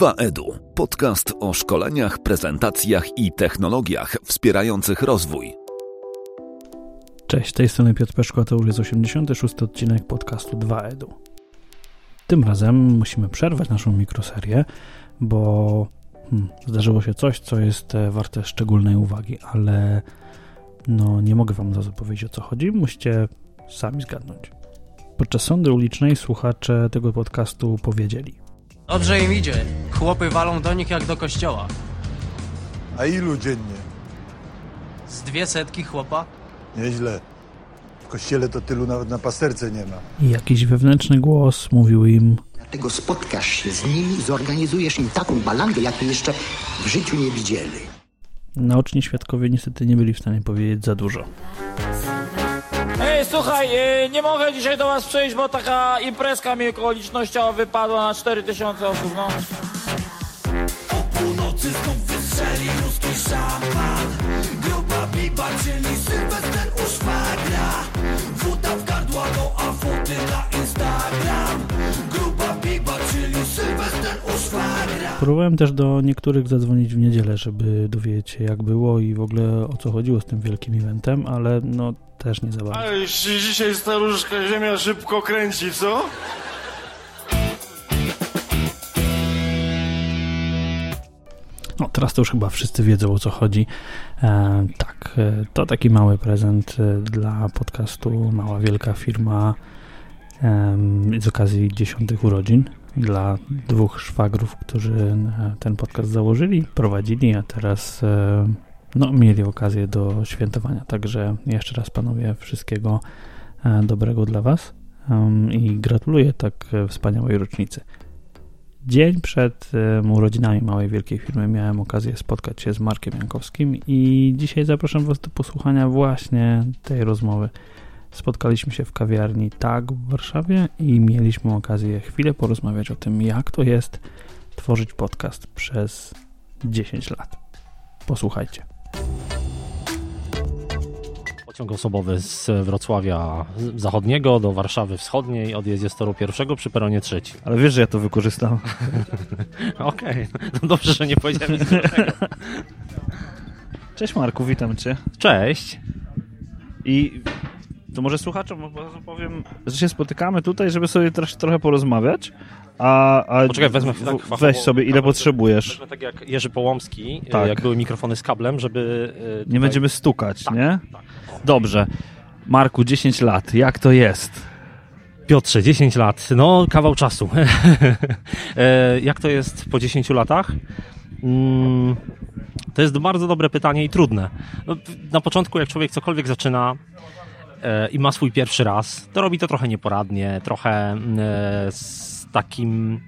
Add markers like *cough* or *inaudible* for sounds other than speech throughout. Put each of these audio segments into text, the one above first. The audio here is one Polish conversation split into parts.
2EDU. Podcast o szkoleniach, prezentacjach i technologiach wspierających rozwój. Cześć, z tej strony Piotr Peszko, to już jest 86 odcinek podcastu 2EDU. Tym razem musimy przerwać naszą mikroserię, bo hmm, zdarzyło się coś, co jest e, warte szczególnej uwagi, ale no nie mogę wam zaraz powiedzieć o co chodzi, musicie sami zgadnąć. Podczas sądy ulicznej słuchacze tego podcastu powiedzieli – Dobrze im idzie. Chłopy walą do nich jak do kościoła. A ilu dziennie? Z dwie setki chłopa? Nieźle. W kościele to tylu nawet na pasterce nie ma. I jakiś wewnętrzny głos mówił im Dlatego spotkasz się z nimi, zorganizujesz im taką balangę, jakiej jeszcze w życiu nie widzieli. Naoczni świadkowie niestety nie byli w stanie powiedzieć za dużo. Słuchaj, e, nie mogę dzisiaj do was przyjść, bo taka imprezka mi okolicznościowa wypadła na 4000 osób, no. O północy znów wystrzeli ruski szampan Gruba biba, czyli Sylwester u szwagra. W gardła, no a na Instagram Próbowałem też do niektórych zadzwonić w niedzielę, żeby dowiedzieć się jak było i w ogóle o co chodziło z tym wielkim eventem, ale no też nie za bardzo. Ale dzisiaj staruszka ziemia szybko kręci, co? No teraz to już chyba wszyscy wiedzą o co chodzi. E, tak, e, to taki mały prezent e, dla podcastu Mała Wielka Firma e, z okazji dziesiątych urodzin dla dwóch szwagrów, którzy e, ten podcast założyli, prowadzili, a teraz e, no, mieli okazję do świętowania. Także jeszcze raz panowie wszystkiego e, dobrego dla Was i gratuluję tak wspaniałej rocznicy. Dzień przed urodzinami małej wielkiej firmy miałem okazję spotkać się z Markiem Jankowskim i dzisiaj zapraszam Was do posłuchania właśnie tej rozmowy. Spotkaliśmy się w kawiarni TAG w Warszawie i mieliśmy okazję chwilę porozmawiać o tym, jak to jest tworzyć podcast przez 10 lat. Posłuchajcie. Pociąg osobowy z Wrocławia Zachodniego do Warszawy Wschodniej, odjedzie z toru pierwszego przy peronie trzecim. Ale wiesz, że ja to wykorzystam. *laughs* Okej, no dobrze, że nie powiedziałem nic. Cześć Marku, witam Cię. Cześć. I to może słuchaczom od razu powiem, że się spotykamy tutaj, żeby sobie trosz, trochę porozmawiać, a, a Poczekaj, wezmę w- tak weź fachowo sobie ile kabel, potrzebujesz. Wezmę tak jak Jerzy Połomski, Tak. tak. jak były mikrofony z kablem, żeby... e, Nie tutaj- będziemy stukać, Tak, nie? tak. Dobrze. Marku, 10 lat, jak to jest? Piotrze, 10 lat, no kawał czasu. *laughs* E, jak to jest po 10 latach? Mm, to jest bardzo dobre pytanie i trudne. No, na początku, jak człowiek cokolwiek zaczyna e, i ma swój pierwszy raz, to robi to trochę nieporadnie, trochę e, z takim.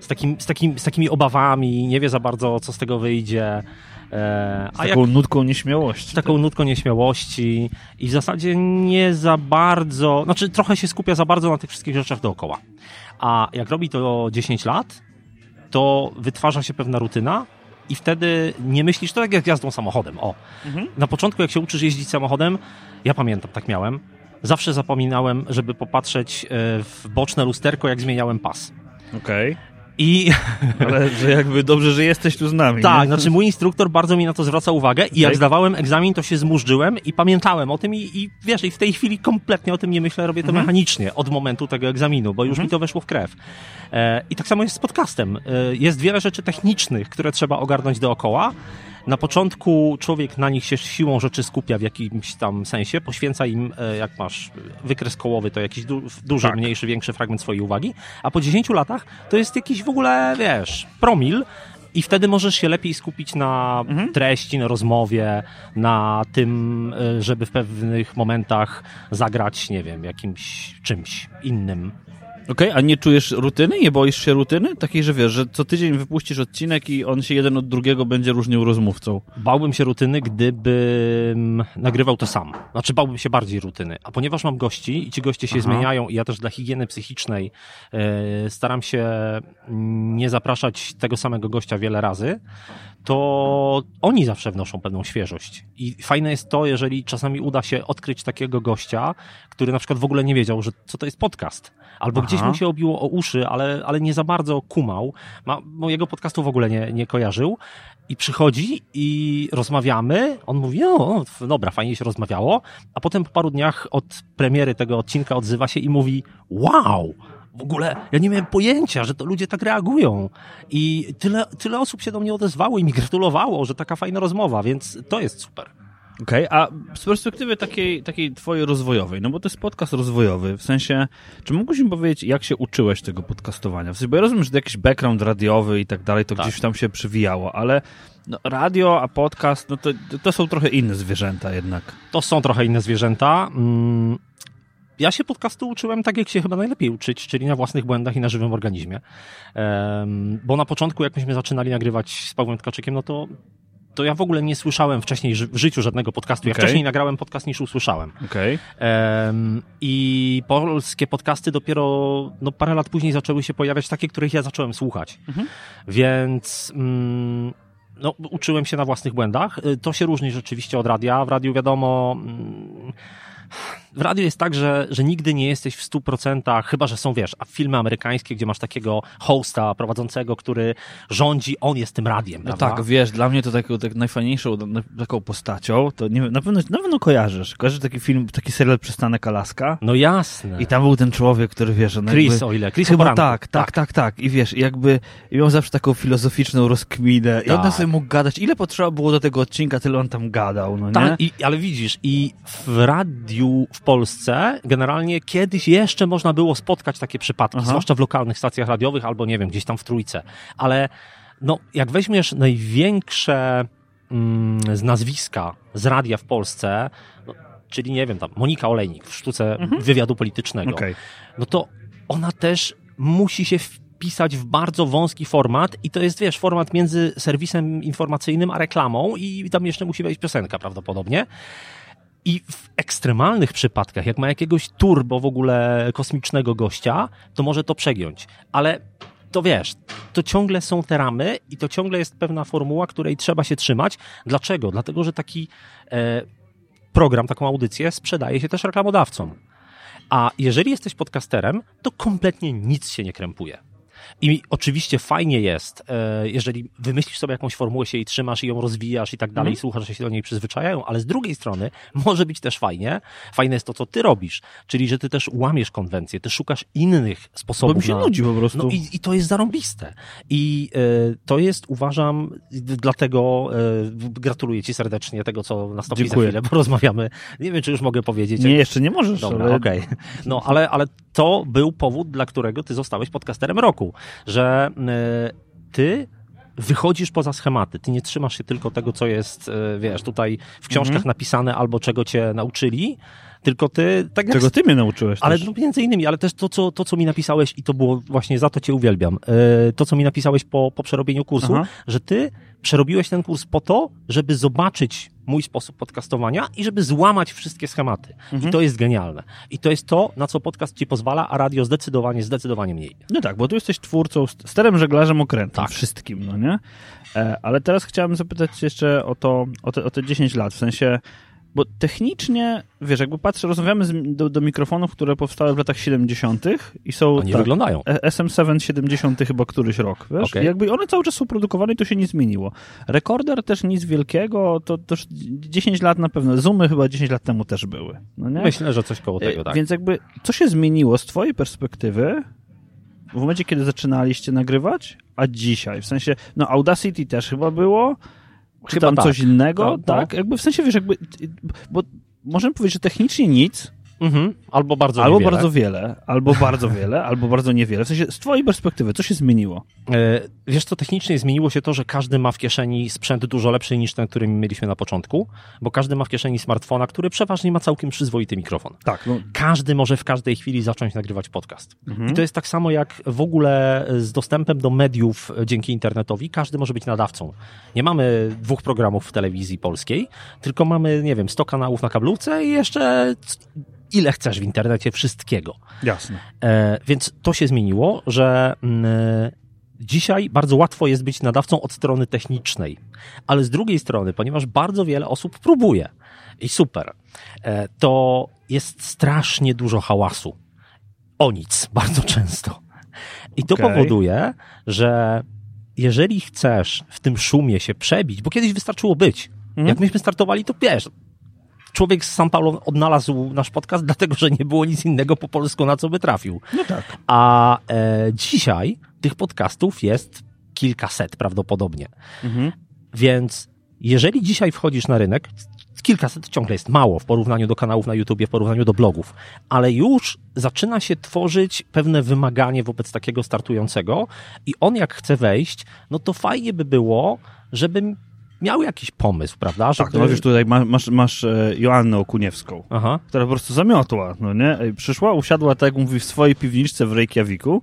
Z, takim, z, takim, z takimi obawami, nie wie za bardzo, co z tego wyjdzie. E, Z taką nutką nieśmiałości. z taką nutką nieśmiałości i w zasadzie nie za bardzo, znaczy trochę się skupia za bardzo na tych wszystkich rzeczach dookoła. A jak robi to 10 lat, to wytwarza się pewna rutyna i wtedy nie myślisz, to tak jak jazdą samochodem. O, na początku jak się uczysz jeździć samochodem, ja pamiętam, tak miałem, zawsze zapominałem, żeby popatrzeć e, w boczne lusterko, jak zmieniałem pas. Okej. I *laughs* Ale że jakby dobrze, że jesteś tu z nami. Tak, nie? znaczy mój instruktor bardzo mi na to zwraca uwagę i jak zdawałem egzamin, to się zmurzyłem i pamiętałem o tym i, i wiesz, i w tej chwili kompletnie o tym nie myślę, robię to Mhm. mechanicznie od momentu tego egzaminu, bo już mi to weszło w krew. E, I tak samo jest z podcastem. E, jest wiele rzeczy technicznych, które trzeba ogarnąć dookoła. Na początku człowiek na nich się siłą rzeczy skupia w jakimś tam sensie, poświęca im, e, jak masz wykres kołowy, to jakiś du duży, Tak. mniejszy, większy fragment swojej uwagi, a po 10 latach to jest jakiś w ogóle, wiesz, promil i wtedy możesz się lepiej skupić na treści, na rozmowie, na tym, e, żeby w pewnych momentach zagrać, nie wiem, jakimś czymś innym. Okej, a nie czujesz rutyny? Nie boisz się rutyny? Takiej, że wiesz, że co tydzień wypuścisz odcinek i on się jeden od drugiego będzie różnił rozmówcą. Bałbym się rutyny, gdybym nagrywał to sam. Znaczy, bałbym się bardziej rutyny. A ponieważ mam gości i ci goście się Aha. zmieniają, i ja też dla higieny psychicznej e, staram się nie zapraszać tego samego gościa wiele razy, to oni zawsze wnoszą pewną świeżość. I fajne jest to, jeżeli czasami uda się odkryć takiego gościa, który na przykład w ogóle nie wiedział, że co to jest podcast. Albo Aha. gdzieś mu się obiło o uszy, ale, ale nie za bardzo kumał. Ma, mojego podcastu w ogóle nie, nie kojarzył. I przychodzi i rozmawiamy. On mówi, o, dobra, fajnie się rozmawiało. A potem po paru dniach od premiery tego odcinka odzywa się i mówi, wow, w ogóle ja nie miałem pojęcia, że to ludzie tak reagują. I tyle, tyle osób się do mnie odezwało i mi gratulowało, że taka fajna rozmowa, więc to jest super. Okej, okay, a z perspektywy takiej, takiej twojej rozwojowej, no bo to jest podcast rozwojowy, w sensie, czy mógłbyś mi powiedzieć, jak się uczyłeś tego podcastowania? W sensie, bo ja rozumiem, że to jakiś background radiowy i tak dalej, to tak. gdzieś tam się przywijało, ale no, radio, a podcast, no to, to są trochę inne zwierzęta jednak. To są trochę inne zwierzęta. Mm, ja się podcastu uczyłem tak, jak się chyba najlepiej uczyć, czyli na własnych błędach i na żywym organizmie. bo na początku, jak myśmy zaczynali nagrywać z Pawłem Tkaczykiem, no to to ja w ogóle nie słyszałem wcześniej w życiu żadnego podcastu. Ja okay. wcześniej nagrałem podcast niż usłyszałem. Okay. I polskie podcasty dopiero no, parę lat później zaczęły się pojawiać takie, których ja zacząłem słuchać. Mhm. Więc mm, no, uczyłem się na własnych błędach. Y, to się różni rzeczywiście od radia. W radiu wiadomo... Mm, w radiu jest tak, że, że nigdy nie jesteś w 100%, chyba że są, wiesz, a filmy amerykańskie, gdzie masz takiego hosta prowadzącego, który rządzi, on jest tym radiem. No tak, wiesz, dla mnie to taką tak najfajniejszą taką postacią, to nie wiem, na pewno, na pewno kojarzysz. Kojarzysz taki film, taki serial Przystanek Alaska? No jasne. I tam był ten człowiek, który wiesz, on Chris, jakby, o ile, Chris Chyba tak, tak, tak, tak, tak. I wiesz, jakby i miał zawsze taką filozoficzną rozkminę. Tak. I on tak. sobie mógł gadać. Ile potrzeba było do tego odcinka, tyle on tam gadał, no nie? Tak, i, ale widzisz, i w radiu, w Polsce generalnie kiedyś jeszcze można było spotkać takie przypadki, Aha. zwłaszcza w lokalnych stacjach radiowych albo nie wiem, gdzieś tam w Trójce. Ale no, jak weźmiesz największe mm, z nazwiska z radia w Polsce, no, czyli nie wiem, tam Monika Olejnik w sztuce mhm. wywiadu politycznego, okay. no to ona też musi się wpisać w bardzo wąski format i to jest, wiesz, format między serwisem informacyjnym a reklamą i tam jeszcze musi wejść piosenka prawdopodobnie. I w ekstremalnych przypadkach, jak ma jakiegoś turbo w ogóle kosmicznego gościa, to może to przegiąć. Ale to wiesz, to ciągle są te ramy i to ciągle jest pewna formuła, której trzeba się trzymać. Dlaczego? Dlatego, że taki e, program, taką audycję sprzedaje się też reklamodawcom. A jeżeli jesteś podcasterem, to kompletnie nic się nie krępuje. I oczywiście fajnie jest, e, jeżeli wymyślisz sobie jakąś formułę, się i trzymasz i ją rozwijasz i tak dalej, mm. i słuchasz, że się do niej przyzwyczajają, ale z drugiej strony może być też fajnie. Fajne jest to, co ty robisz, czyli że ty też łamiesz konwencję, ty szukasz innych sposobów. Bo mi się na... nudzi po prostu. No i, i to jest zarąbiste. I y, to jest, uważam, dlatego y, gratuluję ci serdecznie tego, co nastąpi Dziękuję. za chwilę, bo rozmawiamy. Nie wiem, czy już mogę powiedzieć. Nie, jeszcze nie możesz. Dobra, ale... okej. Okay. No, ale, ale to był powód, dla którego ty zostałeś podcasterem roku że e, ty wychodzisz poza schematy. Ty nie trzymasz się tylko tego, co jest, e, wiesz, tutaj w książkach mhm. napisane albo czego cię nauczyli, tylko ty... Tak jak, Czego ty mnie nauczyłeś Ale też. No, między innymi, ale też to co, to, co mi napisałeś i to było właśnie, za to cię uwielbiam, e, to, co mi napisałeś po, po przerobieniu kursu, Aha. że ty przerobiłeś ten kurs po to, żeby zobaczyć mój sposób podcastowania i żeby złamać wszystkie schematy. Mhm. I to jest genialne. I to jest to, na co podcast ci pozwala, a radio zdecydowanie, zdecydowanie mniej. No tak, bo tu jesteś twórcą, sterem żeglarzem okrętem, tak. wszystkim, no nie? E, ale teraz chciałem zapytać jeszcze o to, o te, o te 10 lat, w sensie bo technicznie, wiesz, jakby patrzę, rozmawiamy z, do, do, mikrofonów, które powstały w latach 70. i są. Oni tak, wyglądają. SM7 70 chyba któryś rok, wiesz? Okay. jakby one cały czas są produkowane i to się nie zmieniło. Rekorder też nic wielkiego, to też 10 lat na pewno. Zoomy chyba 10 lat temu też były. No? Myślę, że coś koło tego, tak. Więc jakby, co się zmieniło z Twojej perspektywy w momencie, kiedy zaczynaliście nagrywać, a dzisiaj? W sensie, no Audacity też chyba było. Czy tam tak. coś innego, no, tak? No. Jakby w sensie, wiesz, jakby, bo możemy powiedzieć, że technicznie nic, Mhm. Albo bardzo Albo niewiele. bardzo wiele, albo bardzo *laughs* wiele, albo bardzo niewiele. W sensie, z twojej perspektywy, co się zmieniło? E, wiesz co, technicznie zmieniło się to, że każdy ma w kieszeni sprzęt dużo lepszy niż ten, który mieliśmy na początku, bo każdy ma w kieszeni smartfona, który przeważnie ma całkiem przyzwoity mikrofon. Tak. No. Każdy może w każdej chwili zacząć nagrywać podcast. Mhm. I to jest tak samo jak w ogóle z dostępem do mediów dzięki internetowi, każdy może być nadawcą. Nie mamy dwóch programów w telewizji polskiej, tylko mamy, nie wiem, 100 kanałów na kablówce i jeszcze ile chcesz w internecie wszystkiego. Jasne. E, więc to się zmieniło, że mm, e, dzisiaj bardzo łatwo jest być nadawcą od strony technicznej, ale z drugiej strony, ponieważ bardzo wiele osób próbuje i super, e, to jest strasznie dużo hałasu o nic *laughs* bardzo często. I to Okej. powoduje, że jeżeli chcesz w tym szumie się przebić, bo kiedyś wystarczyło być. Mhm. Jak myśmy startowali, to wiesz, człowiek z São Paulo odnalazł nasz podcast, dlatego że nie było nic innego po polsku, na co by trafił. No tak. A e, dzisiaj tych podcastów jest kilkaset prawdopodobnie. Mhm. Więc jeżeli dzisiaj wchodzisz na rynek, kilkaset ciągle jest mało w porównaniu do kanałów na YouTubie, w porównaniu do blogów, ale już zaczyna się tworzyć pewne wymaganie wobec takiego startującego i on jak chce wejść, no to fajnie by było, żeby miał jakiś pomysł, prawda? Żeby... Tak, no wiesz, tutaj ma- masz, masz e, Joannę Okuniewską, Aha. która po prostu zamiotła, no nie? Ej, Przyszła, usiadła, tak jak mówi, w swojej piwniczce w Reykjaviku,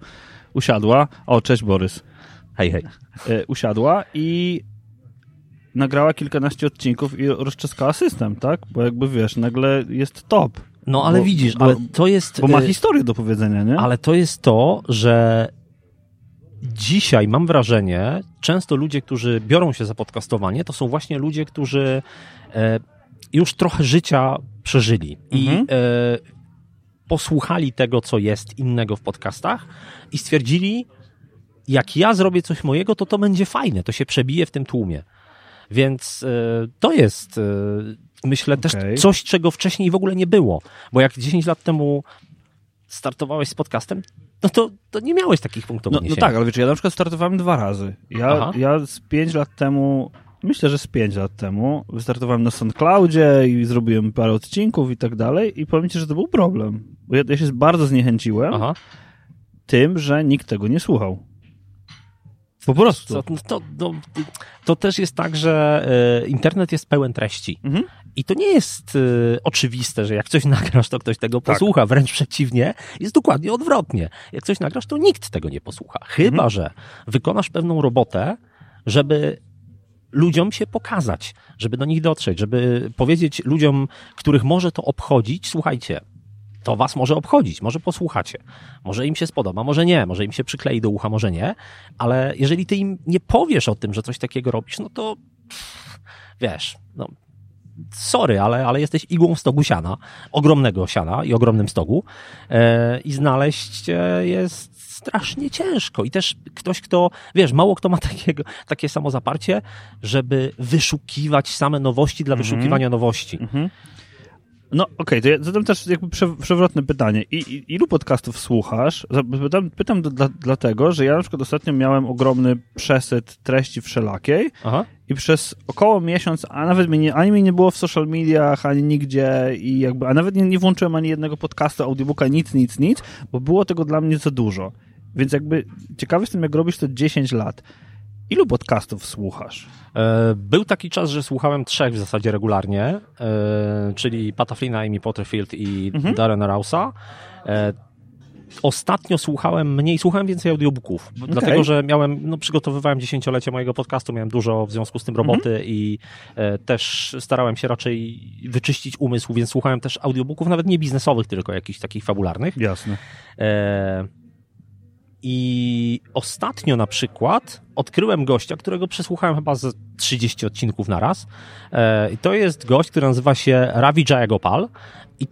usiadła, o, cześć Borys, Hej, hej. e, usiadła i nagrała kilkanaście odcinków i rozczaskała system, tak? Bo jakby, wiesz, nagle jest top. No ale Bo- widzisz, ale to jest... Bo ma e, historię do powiedzenia, nie? Ale to jest to, że dzisiaj mam wrażenie, często ludzie, którzy biorą się za podcastowanie, to są właśnie ludzie, którzy e, już trochę życia przeżyli i Mhm. e, posłuchali tego, co jest innego w podcastach i stwierdzili, jak ja zrobię coś mojego, to to będzie fajne, to się przebije w tym tłumie. Więc e, to jest, myślę, też Okej. coś, czego wcześniej w ogóle nie było. Bo jak 10 lat temu startowałeś z podcastem, no to, to nie miałeś takich punktów No, no tak, ale wiesz, ja na przykład startowałem dwa razy. Ja, Aha. ja z pięć lat temu, myślę, że z pięć lat temu, wystartowałem na SoundCloudzie i zrobiłem parę odcinków i tak dalej i powiem ci, że to był problem. Bo ja, ja się bardzo zniechęciłem Aha. tym, że nikt tego nie słuchał. Po prostu. Co, no to, to, to też jest tak, że e, internet jest pełen treści. Mhm. I to nie jest e, oczywiste, że jak coś *laughs* nagrasz, to ktoś tego Tak. posłucha. Wręcz przeciwnie, jest dokładnie odwrotnie. Jak coś nagrasz, to nikt tego nie posłucha. Chyba, Mhm. że wykonasz pewną robotę, żeby ludziom się pokazać, żeby do nich dotrzeć, żeby powiedzieć ludziom, których może to obchodzić, słuchajcie, to was może obchodzić, może posłuchacie, może im się spodoba, może nie, może im się przyklei do ucha, może nie, ale jeżeli ty im nie powiesz o tym, że coś takiego robisz, no to pff, wiesz, no sorry, ale, ale jesteś igłą w stogu siana, ogromnego siana i ogromnym stogu e, i znaleźć cię jest strasznie ciężko. I też ktoś, kto, wiesz, mało kto ma *laughs* takiego, takie samo zaparcie, żeby wyszukiwać same nowości dla Mhm. wyszukiwania nowości. Mhm. No okej, to ja zadam też jakby prze, przewrotne pytanie. I, i, ilu podcastów słuchasz? Pytam, pytam do, dla, dlatego, że ja na przykład ostatnio miałem ogromny przesyt treści wszelakiej Aha. i przez około miesiąc, a nawet mnie nie, ani mnie nie było w social mediach, ani nigdzie i jakby, a nawet nie, nie włączyłem ani jednego podcastu, audiobooka, nic, nic, nic, bo było tego dla mnie za dużo. Więc jakby ciekawy jestem, jak robisz to 10 lat. Ilu podcastów słuchasz? E, Był taki czas, że słuchałem trzech w zasadzie regularnie, e, czyli Pata Flina, Amy Potterfield i Mhm. Darrena Rausa. E, Ostatnio słuchałem mniej, słuchałem więcej audiobooków, bo- dlatego że miałem, no przygotowywałem dziesięciolecie mojego podcastu, miałem dużo w związku z tym roboty Mhm. i i e, też starałem się raczej wyczyścić umysł, więc słuchałem też audiobooków, nawet nie biznesowych, tylko jakichś takich fabularnych. Jasne. E, I ostatnio na przykład odkryłem gościa, którego przesłuchałem chyba z 30 odcinków na raz. E, I to jest gość, który nazywa się Ravi Jayagopal. I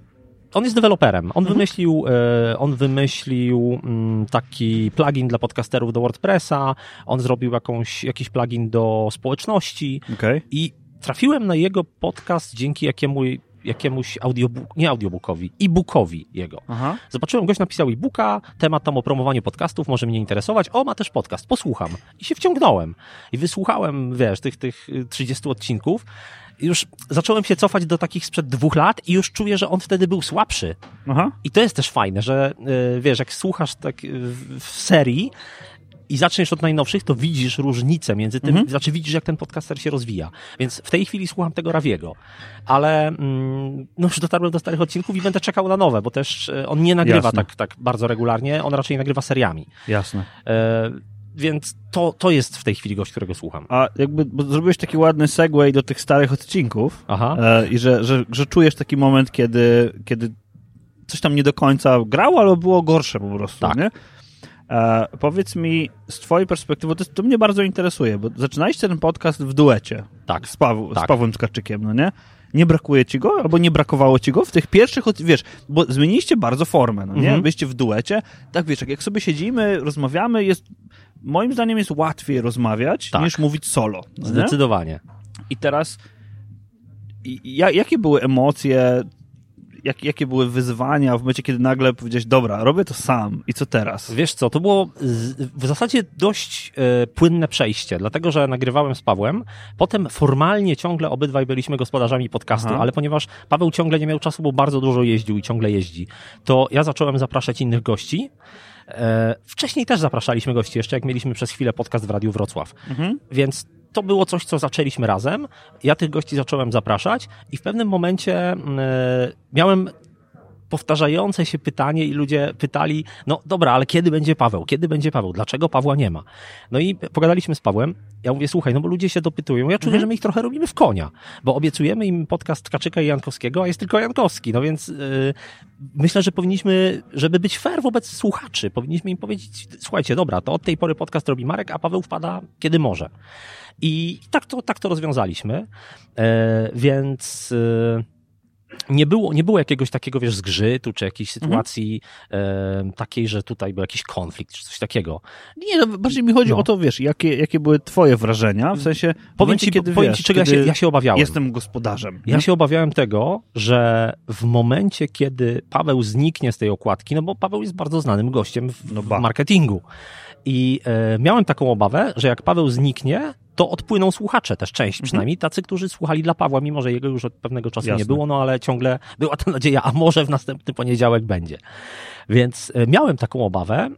on jest deweloperem. On wymyślił, e, on wymyślił mm, taki plugin dla podcasterów do WordPressa. On zrobił jakąś, jakiś plugin do społeczności. Okej. I trafiłem na jego podcast dzięki jakiemu, jakiemuś audiobook, nie audiobookowi, e-bookowi jego. Aha. Zobaczyłem, gość napisał e-booka, temat tam o promowaniu podcastów może mnie interesować. O, ma też podcast, posłucham. I się wciągnąłem. I wysłuchałem, wiesz, tych, tych y, 30 odcinków. I już zacząłem się cofać do takich sprzed dwóch lat i już czuję, że on wtedy był słabszy. Aha. I to jest też fajne, że y, wiesz, jak słuchasz tak y, w serii i zaczniesz od najnowszych, to widzisz różnicę między tym, Mhm. znaczy widzisz, jak ten podcaster się rozwija. Więc w tej chwili słucham tego Rawiego. Ale mm, no już dotarłem do starych odcinków i będę czekał na nowe, bo też y, on nie nagrywa Jasne. tak, tak bardzo regularnie, on raczej nagrywa seriami. Jasne. E, więc to, to jest w tej chwili gość, którego słucham. A jakby, zrobiłeś taki ładny segway do tych starych odcinków Aha. e, i że, że, że czujesz taki moment, kiedy, kiedy coś tam nie do końca grało, ale było gorsze po prostu, Tak. nie? E, powiedz mi z twojej perspektywy, to, to mnie bardzo interesuje, bo zaczynaliście ten podcast w duecie. Tak. Z, Paw- Tak. z Pawłem Tkaczykiem, no nie? Nie brakuje ci go, albo nie brakowało ci go w tych pierwszych, wiesz, bo zmieniliście bardzo formę, no nie? Mhm. Byście w duecie, tak wiesz, jak, sobie siedzimy, rozmawiamy, jest, moim zdaniem jest łatwiej rozmawiać Tak. niż mówić solo. No nie? Zdecydowanie. I teraz ja, jakie były emocje, jak, jakie były wyzwania w momencie, kiedy nagle powiedziałeś, dobra, robię to sam i co teraz? Wiesz co, to było w zasadzie dość e, płynne przejście, dlatego że nagrywałem z Pawłem. Potem formalnie ciągle obydwaj byliśmy gospodarzami podcastu, Aha. ale ponieważ Paweł ciągle nie miał czasu, bo bardzo dużo jeździł i ciągle jeździ, to ja zacząłem zapraszać innych gości. E, wcześniej też zapraszaliśmy gości, jeszcze jak mieliśmy przez chwilę podcast w Radiu Wrocław. Mhm. Więc to było coś, co zaczęliśmy razem. Ja tych gości zacząłem zapraszać i w pewnym momencie mm, e, miałem powtarzające się pytanie i ludzie pytali, no dobra, ale kiedy będzie Paweł? Kiedy będzie Paweł? Dlaczego Pawła nie ma? No i pogadaliśmy z Pawłem. Ja mówię, słuchaj, no bo ludzie się dopytują. Ja czuję, że my ich trochę robimy w konia, bo obiecujemy im podcast Kaczyka i Jankowskiego, a jest tylko Jankowski. No więc yy, myślę, że powinniśmy, żeby być fair wobec słuchaczy, powinniśmy im powiedzieć, słuchajcie, dobra, to od tej pory podcast robi Marek, a Paweł wpada kiedy może. I tak to, tak to rozwiązaliśmy. E, więc e, nie było, nie było jakiegoś takiego, wiesz, zgrzytu, czy jakiejś sytuacji e, takiej, że tutaj był jakiś konflikt, czy coś takiego. Nie, no, bardziej mi chodzi No. o to, wiesz, jakie, jakie były twoje wrażenia, w sensie, Powiem ci, kiedy powiem wiesz, ci czego ja się, ja się obawiałem. jestem gospodarzem. Ja nie? się obawiałem tego, że w momencie, kiedy Paweł zniknie z tej okładki, no bo Paweł jest bardzo znanym gościem w, No w marketingu. I e, miałem taką obawę, że jak Paweł zniknie, to odpłyną słuchacze też, część przynajmniej, tacy, którzy słuchali dla Pawła, mimo że jego już od pewnego czasu Jasne. nie było, no ale ciągle była ta nadzieja, a może w następny poniedziałek będzie. Więc e, miałem taką obawę,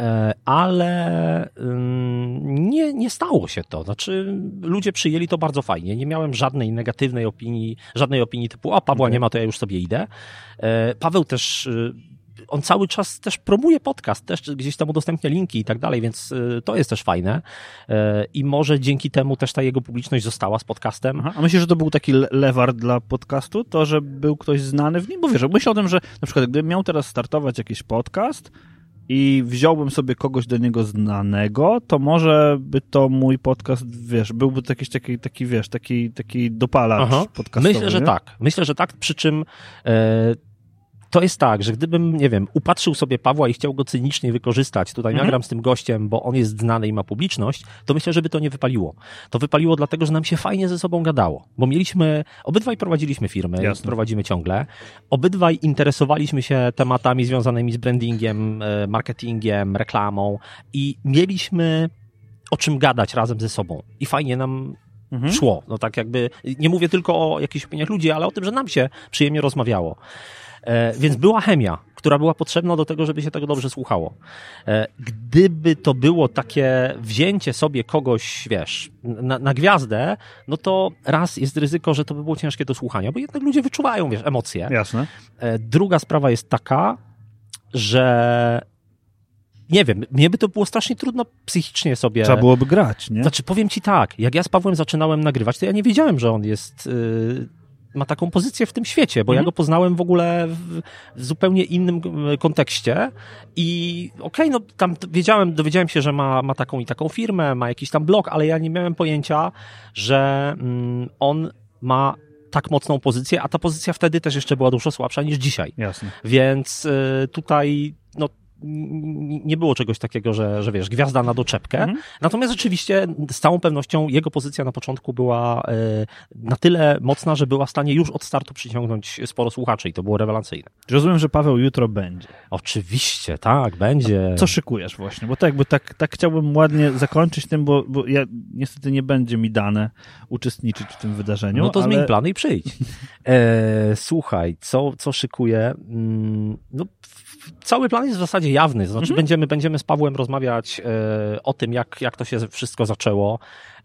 e, ale ym, nie, nie stało się to. Znaczy, ludzie przyjęli to bardzo fajnie. Nie miałem żadnej negatywnej opinii, żadnej opinii typu, a Pawła Okej. nie ma, to ja już sobie idę. E, Paweł też. Y, On cały czas też promuje podcast, też gdzieś tam udostępnia linki i tak dalej, więc y, to jest też fajne. E, I może dzięki temu też ta jego publiczność została z podcastem. Aha. A myślisz, że to był taki le- lewar dla podcastu? To, że był ktoś znany w nim? Bo wiesz, myślę o tym, że na przykład gdybym miał teraz startować jakiś podcast i wziąłbym sobie kogoś do niego znanego, to może by to mój podcast, wiesz, byłby to jakiś taki, taki wiesz, taki, taki dopalacz Aha. podcastowy. Myślę, że nie? tak. Myślę, że tak, przy czym e, to jest tak, że gdybym, nie wiem, upatrzył sobie Pawła i chciał go cynicznie wykorzystać, tutaj Mhm. nagram z tym gościem, bo on jest znany i ma publiczność, to myślę, żeby to nie wypaliło. To wypaliło dlatego, że nam się fajnie ze sobą gadało, bo mieliśmy, obydwaj prowadziliśmy firmy, Jasne. prowadzimy ciągle, obydwaj interesowaliśmy się tematami związanymi z brandingiem, e, marketingiem, reklamą i mieliśmy o czym gadać razem ze sobą i fajnie nam Mhm. szło. No tak jakby, nie mówię tylko o jakichś opiniach ludzi, ale o tym, że nam się przyjemnie rozmawiało. E, więc była chemia, która była potrzebna do tego, żeby się tego dobrze słuchało. E, gdyby to było takie wzięcie sobie kogoś, wiesz, na, na gwiazdę, no to raz jest ryzyko, że to by było ciężkie do słuchania, bo jednak ludzie wyczuwają, wiesz, emocje. Jasne. E, Druga sprawa jest taka, że nie wiem, mnie by to było strasznie trudno psychicznie sobie. Trzeba byłoby grać, nie? Znaczy, powiem ci tak, jak ja z Pawłem zaczynałem nagrywać, to ja nie wiedziałem, że on jest. Yy, ma taką pozycję w tym świecie, bo ja Mhm. go poznałem w ogóle w, w zupełnie innym y, kontekście i okej, no tam wiedziałem, dowiedziałem się, że ma, ma taką i taką firmę, ma jakiś tam blog, ale ja nie miałem pojęcia, że mm, on ma tak mocną pozycję, a ta pozycja wtedy też jeszcze była dużo słabsza niż dzisiaj. Jasne. Więc y, tutaj no, nie było czegoś takiego, że, że wiesz, gwiazda na doczepkę. Mhm. Natomiast rzeczywiście z całą pewnością jego pozycja na początku była y, na tyle mocna, że była w stanie już od startu przyciągnąć sporo słuchaczy i to było rewelacyjne. Rozumiem, że Paweł jutro będzie. Oczywiście, tak, będzie. Co szykujesz właśnie? Bo tak jakby tak, tak chciałbym ładnie zakończyć tym, bo, bo ja niestety nie będzie mi dane uczestniczyć w tym wydarzeniu. No to ale... zmień plany i przyjdź. *laughs* E, słuchaj, co, co szykuję? Mm, No, cały plan jest w zasadzie jawny. Znaczy, Mhm. będziemy, będziemy z Pawłem rozmawiać e, o tym, jak, jak to się wszystko zaczęło.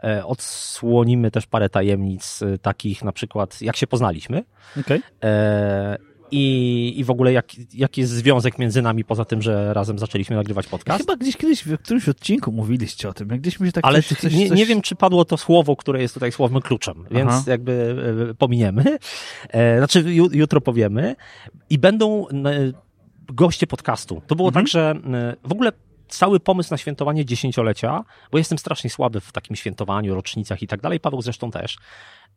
E, odsłonimy też parę tajemnic e, takich, na przykład, jak się poznaliśmy. Okej. E, i, I w ogóle jak, jaki jest związek między nami, poza tym, że razem zaczęliśmy nagrywać podcast. Chyba gdzieś kiedyś w którymś odcinku mówiliście o tym. Jak gdzieś mi się tak Ale coś, coś, nie, coś... nie wiem, czy padło to słowo, które jest tutaj słowem kluczem, więc Aha. jakby e, pominiemy. E, znaczy ju, jutro powiemy. I będą goście podcastu. To było Mhm. tak, że e, w ogóle cały pomysł na świętowanie dziesięciolecia, bo jestem strasznie słaby w takim świętowaniu, rocznicach i tak dalej, Paweł zresztą też.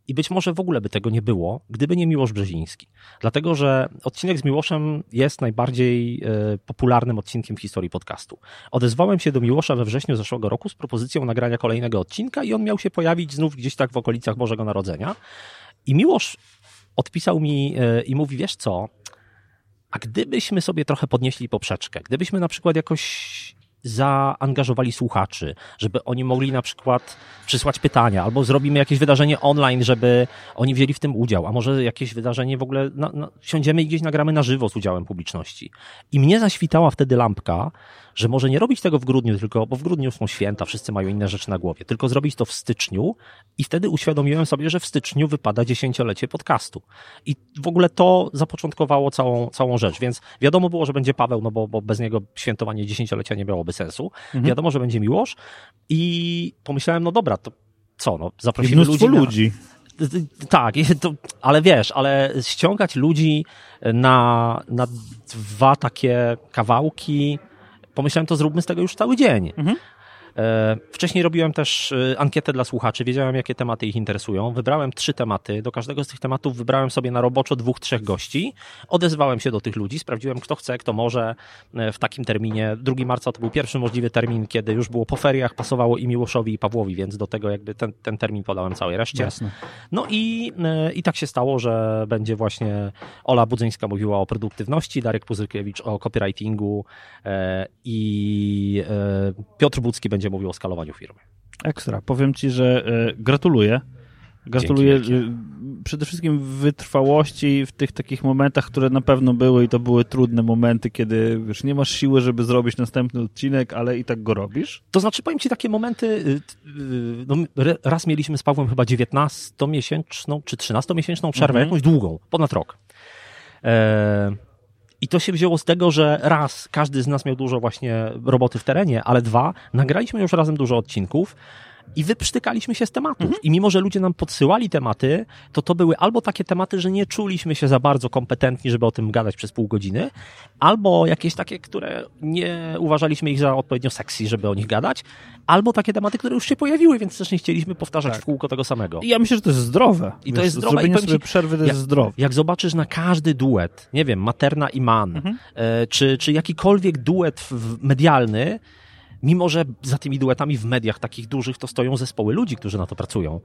I być może w ogóle by tego nie było, gdyby nie Miłosz Brzeziński. Dlatego, że odcinek z Miłoszem jest najbardziej e, popularnym odcinkiem w historii podcastu. Odezwałem się do Miłosza we wrześniu zeszłego roku z propozycją nagrania kolejnego odcinka i on miał się pojawić znów gdzieś tak w okolicach Bożego Narodzenia. I Miłosz odpisał mi e, i mówi, wiesz co, a gdybyśmy sobie trochę podnieśli poprzeczkę, gdybyśmy na przykład jakoś zaangażowali słuchaczy, żeby oni mogli na przykład przysłać pytania, albo zrobimy jakieś wydarzenie online, żeby oni wzięli w tym udział, a może jakieś wydarzenie w ogóle, no, no, siądziemy i gdzieś nagramy na żywo z udziałem publiczności. I mnie zaświtała wtedy lampka, że może nie robić tego w grudniu, tylko, bo w grudniu są święta, wszyscy mają inne rzeczy na głowie, tylko zrobić to w styczniu i wtedy uświadomiłem sobie, że w styczniu wypada dziesięciolecie podcastu. I w ogóle to zapoczątkowało całą, całą rzecz, więc wiadomo było, że będzie Paweł, no bo, bo bez niego świętowanie dziesięciolecia nie miałoby sensu. Mhm. Wiadomo, że będzie Miłosz i pomyślałem, no dobra, to co, no zaprosimy ludzi. Na... ludzi. Tak, to, ale wiesz, ale ściągać ludzi na, na dwa takie kawałki, pomyślałem, to zróbmy z tego już cały dzień. Mhm. E, wcześniej robiłem też e, ankietę dla słuchaczy, wiedziałem jakie tematy ich interesują. Wybrałem trzy tematy. Do każdego z tych tematów wybrałem sobie na roboczo dwóch, trzech gości. Odezwałem się do tych ludzi, sprawdziłem kto chce, kto może e, w takim terminie. 2 marca to był pierwszy możliwy termin, kiedy już było po feriach, pasowało i Miłoszowi i Pawłowi, więc do tego jakby ten, ten termin podałem całej reszcie. Jasne. No i, i tak się stało, że będzie właśnie Ola Budzyńska mówiła o produktywności, Darek Puzyrkiewicz o copywritingu i Piotr Budzki będzie będzie mówił o skalowaniu firmy. Ekstra. Powiem Ci, że e, gratuluję. Gratuluję e, przede wszystkim wytrwałości w tych takich momentach, które na pewno były i to były trudne momenty, kiedy wiesz, nie masz siły, żeby zrobić następny odcinek, ale i tak go robisz. To znaczy, powiem Ci takie momenty, y, y, no, raz mieliśmy z Pawłem chyba 19-miesięczną czy 13-miesięczną przerwę, mhm. jakąś długą, ponad rok. E, i to się wzięło z tego, że raz, każdy z nas miał dużo właśnie roboty w terenie, ale dwa, nagraliśmy już razem dużo odcinków i wyprztykaliśmy się z tematów. Mhm. I mimo, że ludzie nam podsyłali tematy, to to były albo takie tematy, że nie czuliśmy się za bardzo kompetentni, żeby o tym gadać przez pół godziny, albo jakieś takie, które nie uważaliśmy ich za odpowiednio sexy, żeby o nich gadać, albo takie tematy, które już się pojawiły, więc też nie chcieliśmy powtarzać tak. w kółko tego samego. I ja myślę, że to jest zdrowe. I to jest zdrowe. Zrobienie sobie przerwy to jest zdrowe. Jak zobaczysz na każdy duet, nie wiem, Materna i Man, mhm. e, czy, czy jakikolwiek duet medialny, mimo że za tymi duetami w mediach takich dużych to stoją zespoły ludzi, którzy na to pracują,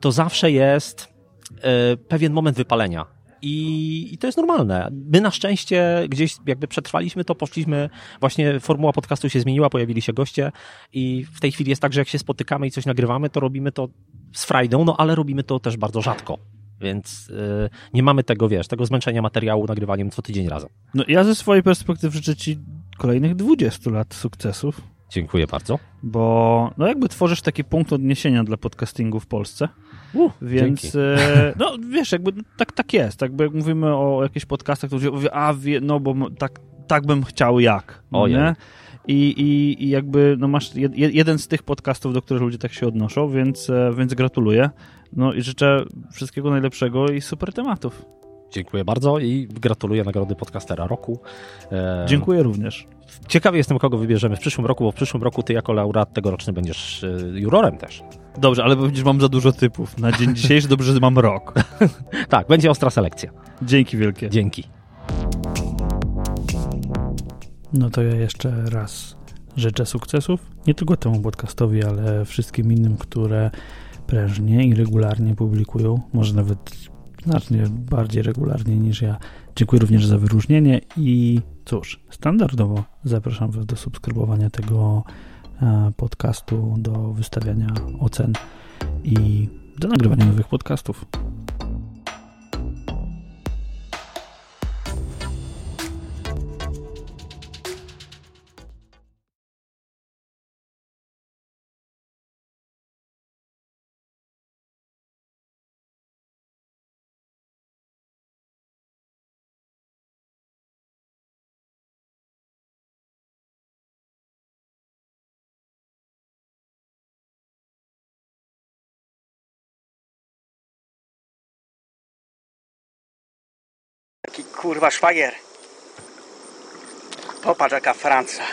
to zawsze jest e, pewien moment wypalenia. I, I, to jest normalne. My na szczęście gdzieś jakby przetrwaliśmy to, poszliśmy, właśnie formuła podcastu się zmieniła, pojawili się goście i w tej chwili jest tak, że jak się spotykamy i coś nagrywamy, to robimy to z frajdą, no ale robimy to też bardzo rzadko. Więc yy, nie mamy tego, wiesz, tego zmęczenia materiału nagrywaniem co tydzień razem. No ja ze swojej perspektywy życzę Ci kolejnych 20 lat sukcesów Dziękuję bardzo. Bo no jakby tworzysz taki punkt odniesienia dla podcastingu w Polsce. Uh, więc e, no wiesz, jakby tak, tak jest. Jakby jak mówimy o jakichś podcastach, to mówię, a wie, no bo tak, tak bym chciał jak. O, nie? I, i, I jakby no masz jed, jeden z tych podcastów, do których ludzie tak się odnoszą, więc, e, więc gratuluję. No i życzę wszystkiego najlepszego i super tematów. Dziękuję bardzo i gratuluję nagrody podcastera roku. E... Dziękuję również. Ciekawy jestem, kogo wybierzemy w przyszłym roku, bo w przyszłym roku ty jako laureat tegoroczny będziesz e, jurorem też. Dobrze, ale będziesz mam za dużo typów. Na dzień *laughs* dzisiejszy dobrze, że mam rok. *laughs* tak, będzie ostra selekcja. Dzięki wielkie. Dzięki. No to ja jeszcze raz życzę sukcesów. Nie tylko temu podcastowi, ale wszystkim innym, które prężnie i regularnie publikują. Może nawet znacznie bardziej regularnie niż ja. Dziękuję również za wyróżnienie i cóż, standardowo zapraszam Was do subskrybowania tego e, podcastu, do wystawiania ocen i do nagrywania nowych podcastów. Kurwa szwagier. Popatrz jaka Francja.